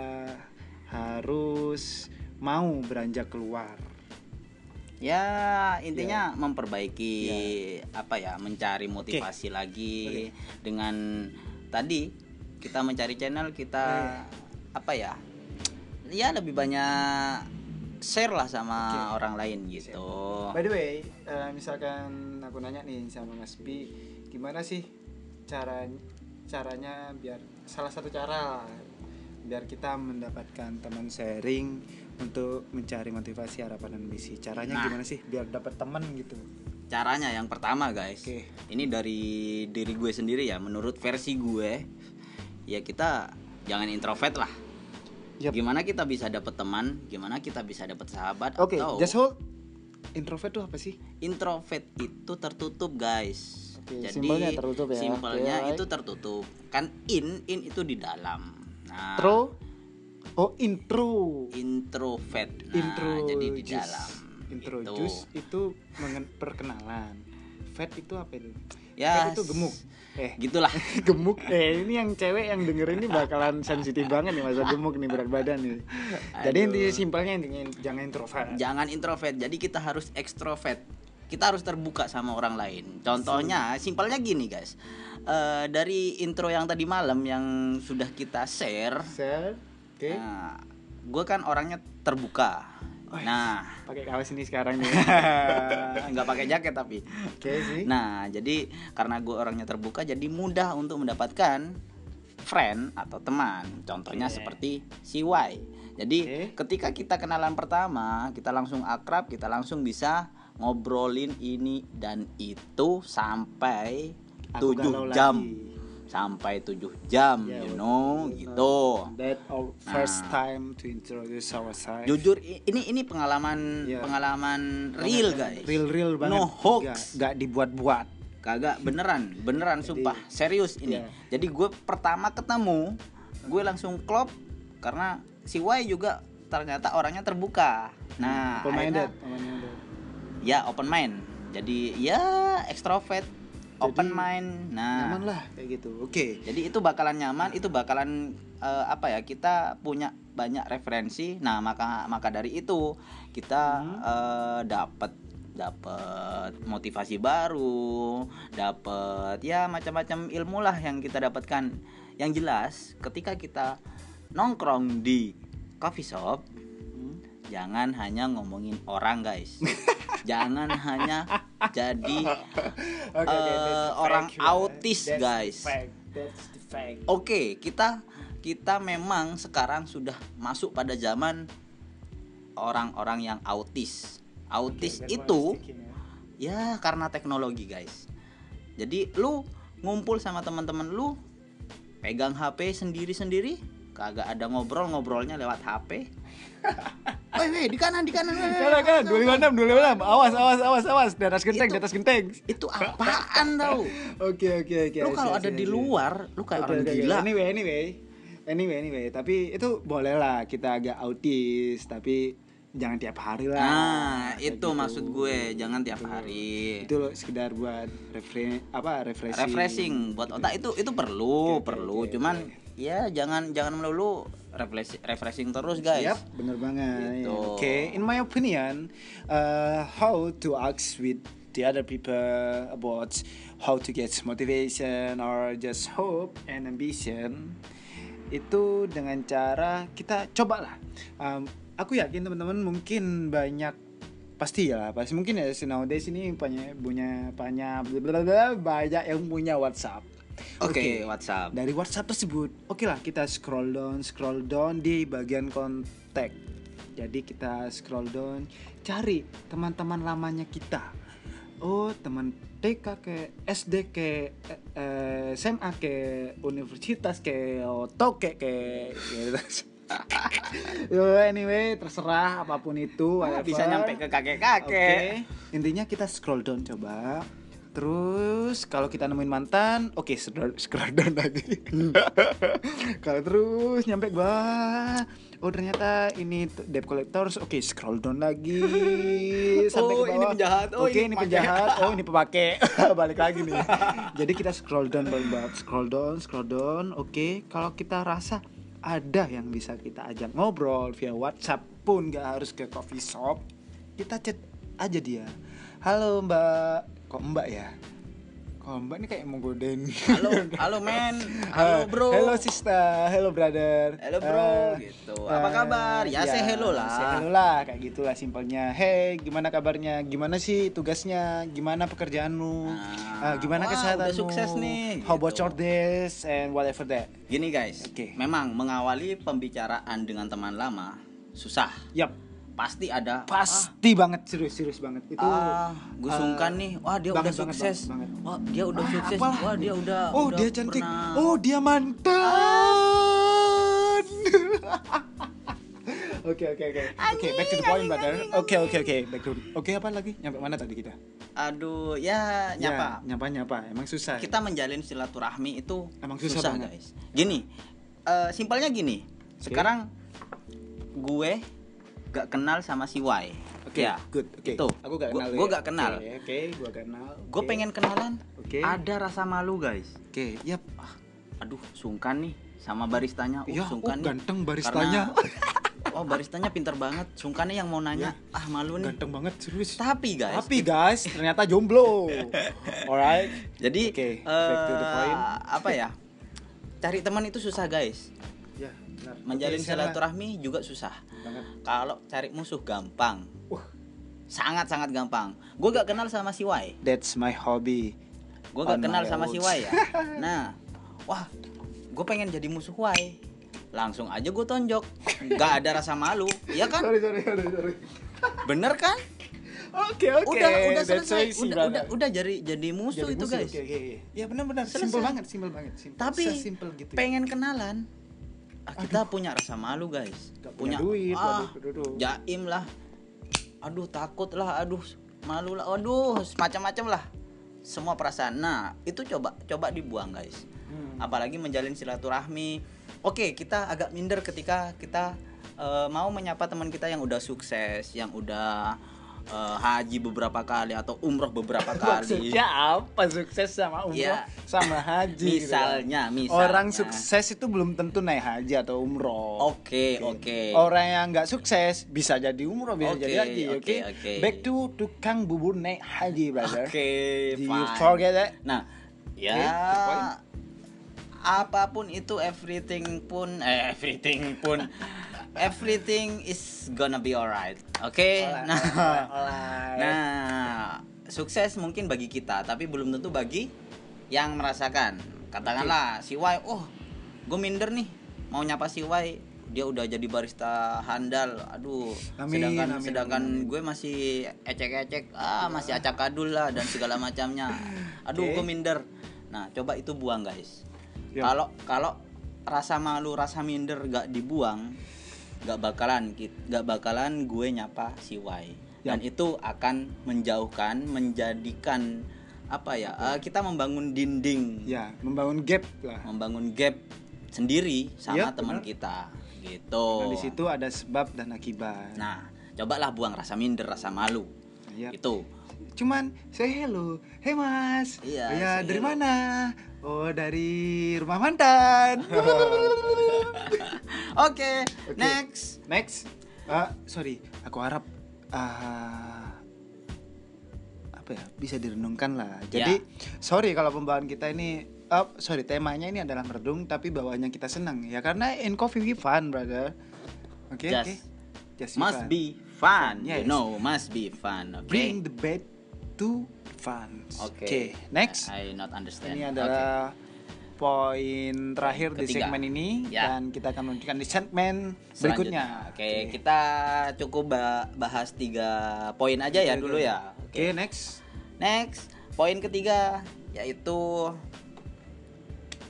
S1: harus mau beranjak keluar.
S2: Ya intinya memperbaiki
S1: Ya.
S2: apa ya mencari motivasi lagi dengan tadi kita mencari channel kita apa ya ya lebih banyak share lah sama orang lain gitu.
S1: By the way, eh, misalkan aku nanya nih sama Mas Pi, gimana sih cara caranya biar salah satu cara biar kita mendapatkan teman sharing untuk mencari motivasi harapan dan misi. Caranya
S2: Nah.
S1: gimana sih biar dapat teman gitu?
S2: caranya yang pertama guys
S1: Oke.
S2: ini dari diri gue sendiri ya menurut versi gue ya kita jangan introvert lah
S1: Yap.
S2: gimana kita bisa dapet teman gimana kita bisa dapet sahabat
S1: Oke,
S2: atau
S1: just hold. Introvert tuh apa sih?
S2: introvert itu tertutup guys
S1: Oke,
S2: jadi
S1: simpelnya tertutup ya.
S2: simpelnya
S1: Oke,
S2: itu tertutup kan in in itu di dalam nah
S1: Intro. Oh, intro.
S2: introvert nah,
S1: intro.
S2: jadi di
S1: juice.
S2: dalam
S1: Intro
S2: Itu.
S1: juice itu mengen- perkenalan. Fat itu apa itu?
S2: Ya,
S1: Fat itu gemuk. Eh,
S2: gitulah [LAUGHS]
S1: gemuk eh ini yang cewek yang denger ini bakalan sensitif banget nih masa gemuk nih berat badan nih jadi
S2: Aduh.
S1: intinya simpelnya intinya jangan introvert
S2: jangan introvert jadi kita harus ekstrovert kita harus terbuka sama orang lain contohnya simpelnya gini guys Eh, dari intro yang tadi malam yang sudah kita share
S1: Set, oke.
S2: Nah, gue kan orangnya terbuka.
S1: Oh,
S2: nah.
S1: pakai kaos ini sekarang nih. [LAUGHS]
S2: Nggak pakai jaket tapi.
S1: Oke sih.
S2: Nah jadi karena gue orangnya terbuka jadi mudah untuk mendapatkan friend atau teman. Contohnya
S1: Oke.
S2: seperti si Y. Jadi
S1: Oke.
S2: ketika kita kenalan pertama kita langsung akrab kita langsung bisa ngobrolin ini dan itu sampai
S1: Aku
S2: 7
S1: galau
S2: jam.
S1: lagi.
S2: Sampai 7 jam
S1: Ya,
S2: you know
S1: Nah,
S2: gitu
S1: that our first
S2: Nah.
S1: time to introduce ourselves
S2: jujur ini ini pengalaman
S1: Ya.
S2: pengalaman real guys
S1: real real banget
S2: no hoax
S1: Nggak- nggak dibuat-buat
S2: Kagak beneran, beneran sumpah, serius ini.
S1: Iya.
S2: Jadi gue pertama ketemu, gue langsung klop karena si Y juga ternyata orangnya terbuka. Nah,
S1: open minded
S2: ya open mind. Jadi ya ekstrovert, open mind. Nah,
S1: nyaman lah kayak gitu oke
S2: jadi itu bakalan nyaman, itu bakalan eh, apa ya? Kita punya banyak referensi. Nah, maka maka dari itu kita eh, dapat dapat motivasi baru, dapat ya macam-macam ilmu lah yang kita dapatkan. Yang jelas, ketika kita nongkrong di coffee shop,
S1: Hmm.
S2: jangan hanya ngomongin orang, guys. [LAUGHS] jangan hanya jadi [LAUGHS]
S1: Oke, oke,
S2: eh, orang
S1: fact,
S2: autis,
S1: That's
S2: guys. Oke, kita kita memang sekarang sudah masuk pada zaman orang-orang yang autis. Autis
S1: that's
S2: itu
S1: ya.
S2: ya karena teknologi, guys. Jadi lu ngumpul sama teman-teman lu pegang HP sendiri-sendiri, kagak ada ngobrol-ngobrolnya lewat HP. Woi, woi, di kanan, di kanan.
S1: Kanan kanan, dua lima enam, dua lima enam. Awas, awas, awas, awas. Di atas genteng, di atas genteng.
S2: Itu apaan tau? [LAUGHS]
S1: Oke, oke, oke.
S2: Lu kalau ada di luar, lu kayak orang gila.
S1: Anyway, anyway. Anyway, anyway. Tapi itu boleh lah kita agak autis, tapi jangan tiap hari lah.
S2: Nah, itu
S1: gitu.
S2: maksud gue, jangan tiap hari.
S1: Itu loh sekedar buat refre apa refreshing.
S2: refreshing buat otak itu itu perlu perlu cuman. Ya jangan jangan melulu refreshing refreshing terus guys
S1: Yap, bener banget.
S2: Gitu.
S1: Oke, in my opinion, uh, how to ask with the other people about how to get motivation or just hope and ambition itu dengan cara kita cobalah. Um, aku yakin teman-teman mungkin banyak pasti ya pasti mungkin ya nowadays ini punya punya banyak banyak yang punya WhatsApp.
S2: Oke, WhatsApp.
S1: Dari WhatsApp tersebut, oke lah kita scroll down, scroll down di bagian kontak. Jadi kita scroll down, cari teman-teman lamanya kita. Oh, teman TK ke SD ke eh, SMA ke universitas ke otoke ke gitu. [LAUGHS] Yo anyway terserah apa pun
S2: itu
S1: whatever.
S2: bisa nyampe ke kakek-kakek.
S1: intinya kita scroll down coba. Terus kalau kita nemuin mantan, oke scroll, [LAUGHS] scroll down lagi. kalau terus nyampe bawah, oh ternyata ini debt collectors, oke scroll down lagi [LAUGHS] sampai
S2: Oh,
S1: ke
S2: ini
S1: bawah.
S2: penjahat. Oh,
S1: oke
S2: ini
S1: ini penjahat. Oh ini pemakai. [LAUGHS] Balik lagi nih. Jadi kita scroll down banget, scroll down, scroll down. Oke, kalau kita rasa ada yang bisa kita ajak ngobrol via WhatsApp pun gak harus ke coffee shop kita chat aja dia halo mbak kok mbak ya kok mbak ini kayak mau godain
S2: Halo, halo men. [LAUGHS] Halo bro.
S1: hello sister hello brother
S2: Halo, bro. Gitu. Apa kabar? Ya, say hello lah.
S1: say hello lah kayak gitulah simpelnya hey gimana kabarnya gimana sih tugasnya gimana pekerjaanmu
S2: Ah,
S1: Ah, gimana
S2: wah,
S1: kesehatanmu
S2: udah sukses nih,
S1: how about
S2: gitu.
S1: your days and whatever that
S2: Gini guys,
S1: Oke.
S2: memang mengawali pembicaraan dengan teman lama susah.
S1: yap
S2: Pasti ada
S1: pasti banget serius serius banget itu
S2: ah, gue
S1: ah,
S2: sungkan nih. Wah, dia
S1: banget,
S2: udah sukses.
S1: banget, banget.
S2: Wah, dia udah
S1: Ah,
S2: sukses.
S1: apalah.
S2: Wah, dia udah
S1: oh
S2: udah
S1: dia cantik
S2: pernah-
S1: oh dia mantan [LAUGHS] Oke oke oke oke back to the point brother oke oke oke back to oke apa lagi nyampe mana tadi kita
S2: Aduh, ya nyapa.
S1: ya, nyapa nyapa emang susah?
S2: Kita menjalin silaturahmi itu
S1: Emang susah banget.
S2: guys. Gini, eh, simpelnya gini. Sekarang gue gak kenal sama si Y.
S1: oke
S2: Ya,
S1: good oke
S2: Itu.
S1: aku gak kenal
S2: gua
S1: ya.
S2: gak kenal.
S1: oke oke gua kenal
S2: Gue
S1: Oke.
S2: pengen kenalan.
S1: Oke.
S2: Ada rasa malu guys.
S1: oke yap
S2: Ah, aduh, sungkan nih sama baristanya. Uh,
S1: ya oh,
S2: sungkan nih.
S1: ganteng baristanya
S2: Karena- [LAUGHS] oh, baristanya pinter banget. Sungkan nih yang mau nanya. Ah, malu nih.
S1: ganteng banget serius
S2: Tapi guys,
S1: tapi guys ternyata jomblo [LAUGHS] alright
S2: jadi
S1: Oke, back to the
S2: eh,
S1: point.
S2: apa ya? Cari teman itu susah guys.
S1: Benar
S2: Menjalin
S1: Oke,
S2: silaturahmi juga susah. Kalau cari musuh gampang.
S1: Wah.
S2: Sangat sangat gampang. Gue gak kenal sama si Y.
S1: That's my hobby.
S2: Gue gak kenal sama si. Y ya. [LAUGHS] Nah, wah, gue pengen jadi musuh Y. Langsung aja gue tonjok. Gak ada rasa malu, ya kan?
S1: Sorry, sorry, sorry, sorry.
S2: Bener kan?
S1: Oke, oke.
S2: udah udah
S1: That's so
S2: selesai.
S1: easy,
S2: udah, udah
S1: brother.
S2: udah jadi jadi musuh
S1: Jadi
S2: itu
S1: musuh,
S2: guys.
S1: Oke, oke, oke. Ya benar-benar
S2: Selesai.
S1: simpel banget, simpel banget. Simpel.
S2: Tapi
S1: simple gitu. ya.
S2: pengen kenalan. Ah, kita punya rasa malu guys.
S1: Gak punya duit,
S2: ah,
S1: waduh, waduh.
S2: jaim lah. Aduh takut lah, aduh malu lah, aduh macam-macam lah. Semua perasaan. Nah itu coba coba dibuang guys.
S1: Hmm.
S2: Apalagi menjalin silaturahmi. Oke kita agak minder ketika kita eh, mau menyapa teman kita yang udah sukses, yang udah eh, haji beberapa kali atau umroh beberapa [LAUGHS] kali.
S1: Maksudnya apa sukses sama umroh
S2: Ya.
S1: sama haji? gitu kan?
S2: Misalnya, misalnya.
S1: Orang sukses itu belum tentu naik haji atau umroh.
S2: Oke, oke.
S1: Orang yang nggak sukses bisa jadi umroh, bisa
S2: Oke,
S1: jadi haji. Oke.
S2: oke, oke.
S1: Back to tukang bubur naik haji, brother.
S2: Oke,
S1: Do you
S2: fine.
S1: forget that?
S2: Nah, ya
S1: good point.
S2: apa pun itu everything pun eh everything pun everything is gonna be alright. Oke.
S1: Alright,
S2: Nah,
S1: alright, alright.
S2: nah, sukses mungkin bagi kita, tapi belum tentu bagi yang merasakan. Katakanlah si Y, oh, gue minder nih, mau nyapa si Y, dia udah jadi barista handal. Aduh,
S1: Amin,
S2: sedangkan
S1: amin,
S2: sedangkan
S1: amin,
S2: gue masih ecek-ecek, ah masih acak kadul lah dan segala macamnya. [LAUGHS] Aduh,
S1: Oke.
S2: gue minder. Nah, coba itu buang guys. Kalau kalau rasa malu, rasa minder gak dibuang, gak bakalan kit- gak bakalan gue nyapa si Y. Dan itu akan menjauhkan, menjadikan apa ya? eh, kita membangun dinding,
S1: Ya, membangun gap lah.
S2: membangun gap sendiri sama
S1: Iya,
S2: teman kita. Gitu.
S1: Nah, di situ ada sebab dan akibat.
S2: Nah, cobalah buang rasa minder, rasa malu.
S1: Iya.
S2: Itu.
S1: Cuman say hello. Hey Mas.
S2: Iya,
S1: Ya, dari
S2: hello.
S1: mana? Oh, dari rumah mantan. [LAUGHS]
S2: Oke,
S1: Oke.
S2: next.
S1: Next. Ah, sorry, aku harap ah apa ya bisa direnungkan lah. Jadi sorry kalau pembawaan kita ini oh, sorry temanya ini adalah meredung tapi bawaannya kita senang ya karena in coffee we fun brother. Oke
S2: Just-
S1: oke. Just
S2: must
S1: fun.
S2: be fun
S1: Yes.
S2: you know must be fun oke
S1: bring the bed to fun.
S2: oke
S1: Oke, next.
S2: I not understand
S1: Ini adalah poin terakhir di
S2: Ketiga.
S1: segmen ini
S2: Ya.
S1: dan kita akan melanjutkan di segmen berikutnya.
S2: Oke, kita cukup ba- bahas tiga poin aja ya dulu ya.
S1: Oke, next.
S2: Next, poin ketiga yaitu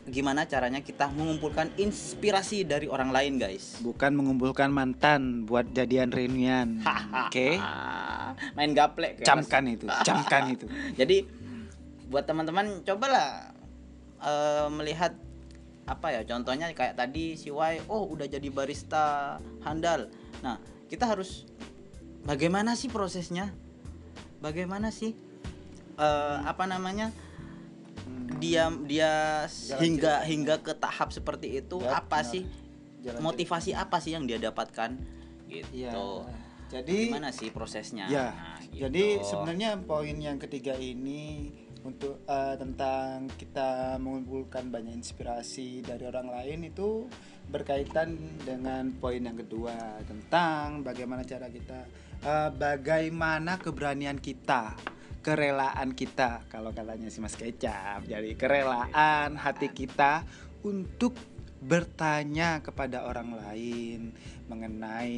S2: gimana caranya kita mengumpulkan inspirasi dari orang lain, guys.
S1: Bukan mengumpulkan mantan buat jadian reunian. [LAUGHS] Oke.
S2: Ah, main gaplek.
S1: Camkan itu, [LAUGHS] camkan itu.
S2: Jadi buat teman-teman cobalah eh, melihat apa ya contohnya kayak tadi si Y oh udah jadi barista handal. Nah, kita harus bagaimana sih prosesnya? Bagaimana sih eh, apa namanya? Dia dia hingga hingga ke tahap seperti itu
S1: Ya,
S2: apa
S1: benar.
S2: sih
S1: Jalan
S2: motivasi apa sih yang dia dapatkan? Gitu.
S1: Iya. Jadi
S2: gimana sih prosesnya?
S1: Ya,
S2: Nah,
S1: jadi
S2: gitu.
S1: sebenarnya poin yang ketiga ini untuk eh, tentang kita mengumpulkan banyak inspirasi dari orang lain itu berkaitan dengan poin yang kedua tentang bagaimana cara kita eh, bagaimana keberanian kita kerelaan kita kalau katanya si Mas Kecap jadi kerelaan hati kita untuk bertanya kepada orang lain mengenai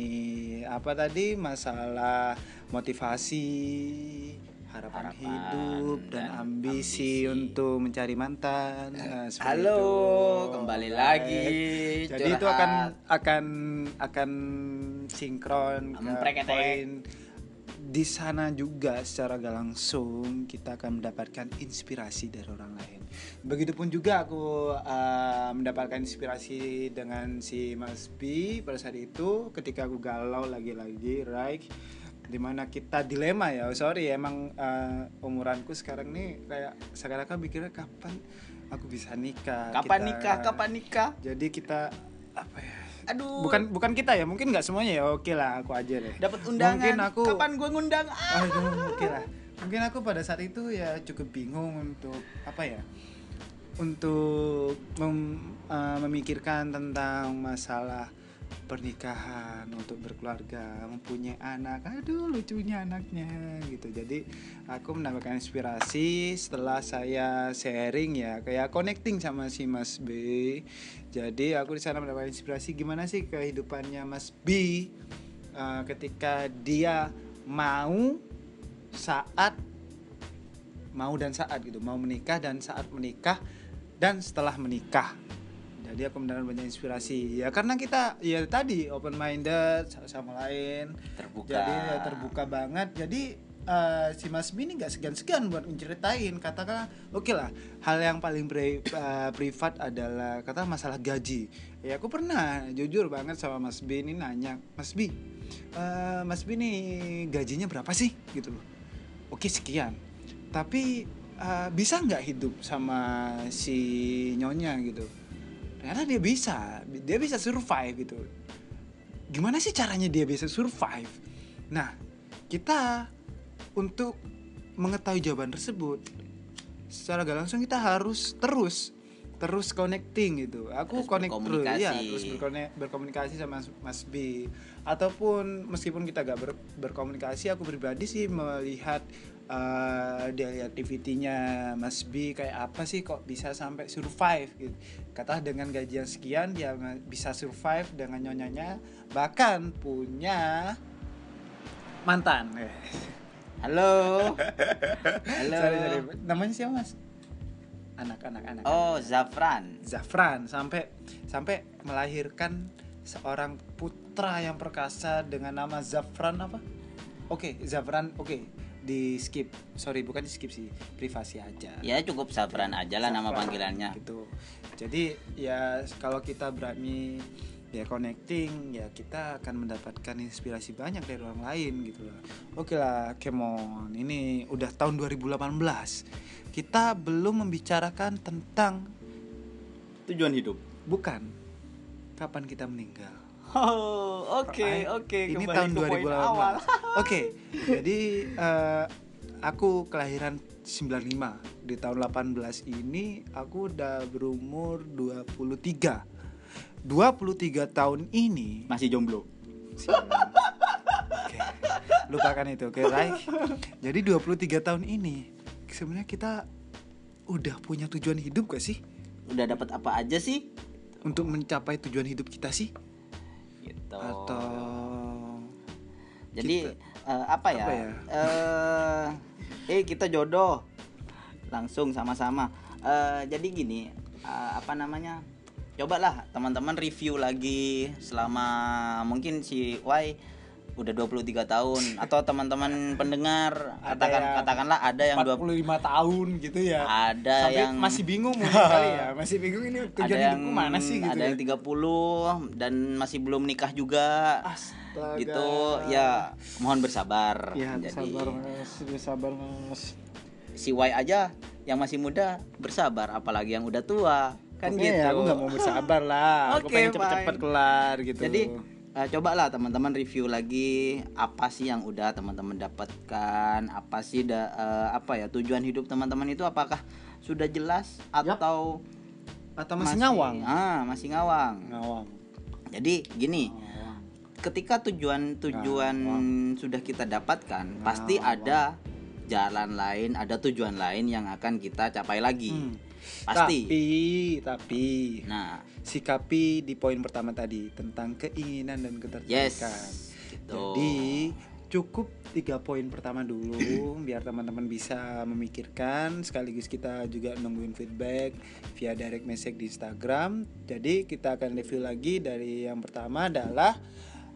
S1: apa tadi masalah motivasi harapan,
S2: Harapan
S1: hidup dan,
S2: dan
S1: ambisi,
S2: ambisi.
S1: untuk mencari mantan Nah,
S2: Halo,
S1: itu.
S2: kembali lagi.
S1: jadi itu
S2: curhat.
S1: akan akan akan sinkron ke
S2: Mempreketek.
S1: poin di sana juga secara gak langsung kita akan mendapatkan inspirasi dari orang lain. Begitupun juga aku uh, mendapatkan inspirasi dengan si Mas B pada saat itu ketika aku galau lagi-lagi, right? Di mana kita dilema ya, sorry emang uh, umuranku sekarang nih kayak sekarang kan mikirnya kapan aku bisa nikah?
S2: kapan
S1: Kita-
S2: nikah kapan nikah
S1: Jadi kita apa ya?
S2: Aduh
S1: Bukan bukan kita ya, mungkin nggak semuanya ya. Oke lah, aku aja deh.
S2: dapat undangan
S1: Mungkin aku
S2: kapan gue ngundang ah.
S1: Aduh, oke lah. Mungkin aku pada saat itu ya cukup bingung untuk apa ya? Untuk mem- uh, memikirkan tentang masalah pernikahan untuk berkeluarga, mempunyai anak. Aduh, lucunya anaknya gitu. Jadi aku mendapatkan inspirasi setelah saya sharing ya, kayak connecting sama si Mas B. Jadi aku di sana mendapatkan inspirasi gimana sih kehidupannya Mas B uh, ketika dia mau saat mau dan saat gitu mau menikah dan saat menikah dan setelah menikah jadi aku mendapatkan banyak inspirasi. Ya karena kita ya tadi open minded sama lain.
S2: Terbuka.
S1: Jadi ya terbuka banget. Jadi eh, si Mas Bi ini nggak segan-segan buat menceritain. Katakan oke lah hal yang paling pri- eh, privat adalah kata masalah gaji. Ya aku pernah jujur banget sama Mas Bi ini nanya Mas Bi eh, Mas Bi ini gajinya berapa sih? Gitu loh. Oke sekian. Tapi eh, bisa nggak hidup sama si nyonya gitu ternyata dia bisa dia bisa survive gitu. Gimana sih caranya dia bisa survive? Nah kita untuk mengetahui jawaban tersebut secara gak langsung kita harus terus terus connecting gitu. Aku
S2: Terus
S1: connect terus ya
S2: berkomunikasi.
S1: terus berkone- berkomunikasi sama Mas, Mas B. Ataupun meskipun kita gak ber- berkomunikasi aku pribadi sih melihat uh, daily activity-nya Mas B kayak apa sih kok bisa sampai survive gitu kata dengan gaji yang sekian dia bisa survive dengan nyonyanya bahkan punya mantan. Eh,
S2: halo. [LAUGHS] Halo.
S1: Sorry, sorry. namanya siapa mas? Anak-anak anak
S2: oh Zafran.
S1: Zafran sampai sampai melahirkan seorang putra yang perkasa dengan nama Zafran apa? Oke, Zafran oke di skip. Sorry, bukan di skip sih, privasi aja.
S2: ya cukup Zafran aja lah nama panggilannya
S1: Gitu. Jadi ya kalau kita berani ya connecting ya kita akan mendapatkan inspirasi banyak dari orang lain gitu lah. Oke lah, Kemon. Ini udah tahun 2018. Kita belum membicarakan tentang
S2: tujuan hidup
S1: bukan kapan kita meninggal.
S2: Oh oke
S1: Ay,
S2: oke
S1: Ini
S2: kembali
S1: tahun
S2: ke poin
S1: 2018.
S2: awal [LAUGHS]
S1: Oke, jadi eh, aku kelahiran 95 di tahun 18 ini aku udah berumur 23 23 tahun ini
S2: Masih jomblo.
S1: Oke, lupakan itu oke right jadi 23 tahun ini sebenarnya kita udah punya tujuan hidup gak sih
S2: Udah dapat apa aja sih?
S1: untuk mencapai tujuan hidup kita sih
S2: Gitu.
S1: atau
S2: Jadi
S1: kita-
S2: eh, apa ya?
S1: apa ya?
S2: Eh, eh kita jodoh langsung sama-sama. Eh, jadi gini, eh, apa namanya? Cobalah teman-teman review lagi selama mungkin si Y udah 23 tahun. Atau teman-teman pendengar
S1: Ada
S2: katakan
S1: yang
S2: katakanlah ada yang
S1: 45 tahun gitu ya.
S2: Ada
S1: sampai
S2: yang
S1: masih bingung mungkin kali ya. [LAUGHS] Masih bingung ini tujuan
S2: yang
S1: hidupku mana sih gitu
S2: ada
S1: ya.
S2: yang 30 dan masih belum nikah juga.
S1: Astaga.
S2: gitu. Ya mohon bersabar.
S1: Ya
S2: jadi
S1: sabar mas. Sabar mas.
S2: Si Y aja yang masih muda bersabar. Apalagi yang udah tua. Kan
S1: Oke,
S2: gitu.
S1: aku nggak mau bersabar lah. Aku [LAUGHS]
S2: Oke,
S1: pengen cepet-cepet kelar gitu.
S2: Jadi eh, cobalah teman-teman review lagi apa sih yang udah teman-teman dapatkan apa sih da, eh, apa ya tujuan hidup teman-teman itu apakah sudah jelas atau
S1: atau masih, ngawang?
S2: Ah masih ngawang.
S1: Ngawang.
S2: Jadi gini
S1: Ngawang.
S2: ketika tujuan-tujuan sudah kita dapatkan pasti
S1: Ngawang.
S2: ada jalan lain ada tujuan lain yang akan kita capai lagi.
S1: Hmm.
S2: pasti.
S1: Tapi tapi.
S2: Nah.
S1: Sikapi di poin pertama tadi tentang keinginan dan ketertarikan.
S2: Yes. Gitu.
S1: Jadi cukup tiga poin pertama dulu [CLEARS THROAT] biar teman-teman bisa memikirkan. Sekaligus kita juga nungguin feedback via direct message di Instagram. Jadi kita akan review lagi dari yang pertama adalah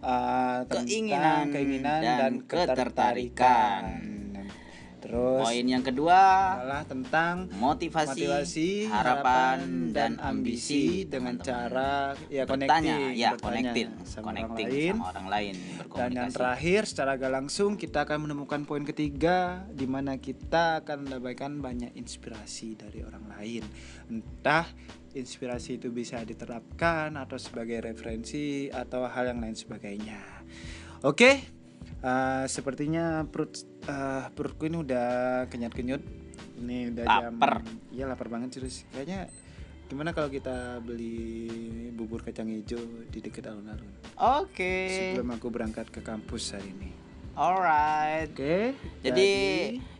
S1: uh,
S2: Keinginan
S1: keinginan
S2: dan
S1: dan, ketertarikan. Terus
S2: poin yang kedua
S1: adalah tentang
S2: motivasi,
S1: motivasi,
S2: harapan dan ambisi
S1: dengan cara ya
S2: bertanya
S1: connecting,
S2: ya connecting
S1: sama
S2: connecting
S1: orang lain.
S2: sama orang lain
S1: Dan yang terakhir secara gak langsung kita akan menemukan poin ketiga di mana kita akan mendapatkan banyak inspirasi dari orang lain. Entah inspirasi itu bisa diterapkan atau sebagai referensi atau hal yang lain sebagainya. Oke, eh, sepertinya perut eh, perutku ini udah kenyat-kenyut. Ini udah
S2: Laper.
S1: jam Iya lapar banget serius. Kayaknya gimana kalau kita beli bubur kacang hijau di dekat alun-alun?
S2: oke
S1: sebelum aku berangkat ke kampus hari ini.
S2: alright
S1: Oke.
S2: Jadi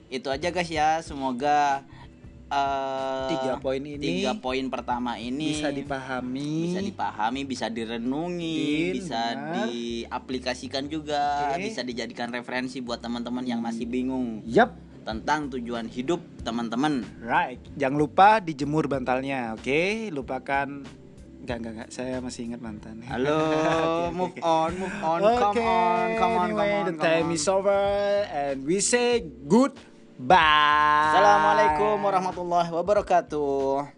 S2: itu aja guys ya. Semoga eh,
S1: Tiga poin ini
S2: tiga poin pertama ini
S1: bisa dipahami.
S2: bisa dipahami, bisa direnungi,
S1: Din,
S2: bisa diaplikasikan juga,
S1: Oke.
S2: bisa dijadikan referensi buat teman-teman yang masih bingung
S1: Yap.
S2: tentang tujuan hidup teman-teman.
S1: Right. Jangan lupa dijemur bantalnya. Oke. Lupakan. Enggak, enggak, enggak. Saya masih ingat mantan. [LAUGHS]
S2: Halo,
S1: Oke,
S2: move
S1: oke.
S2: on, move on,
S1: Oke,
S2: come on, come on,
S1: anyway,
S2: come on,
S1: the
S2: come
S1: time
S2: on.
S1: is over and we say goodbye.
S2: Assalamualaikum warahmatullahi
S1: wabarakatuh.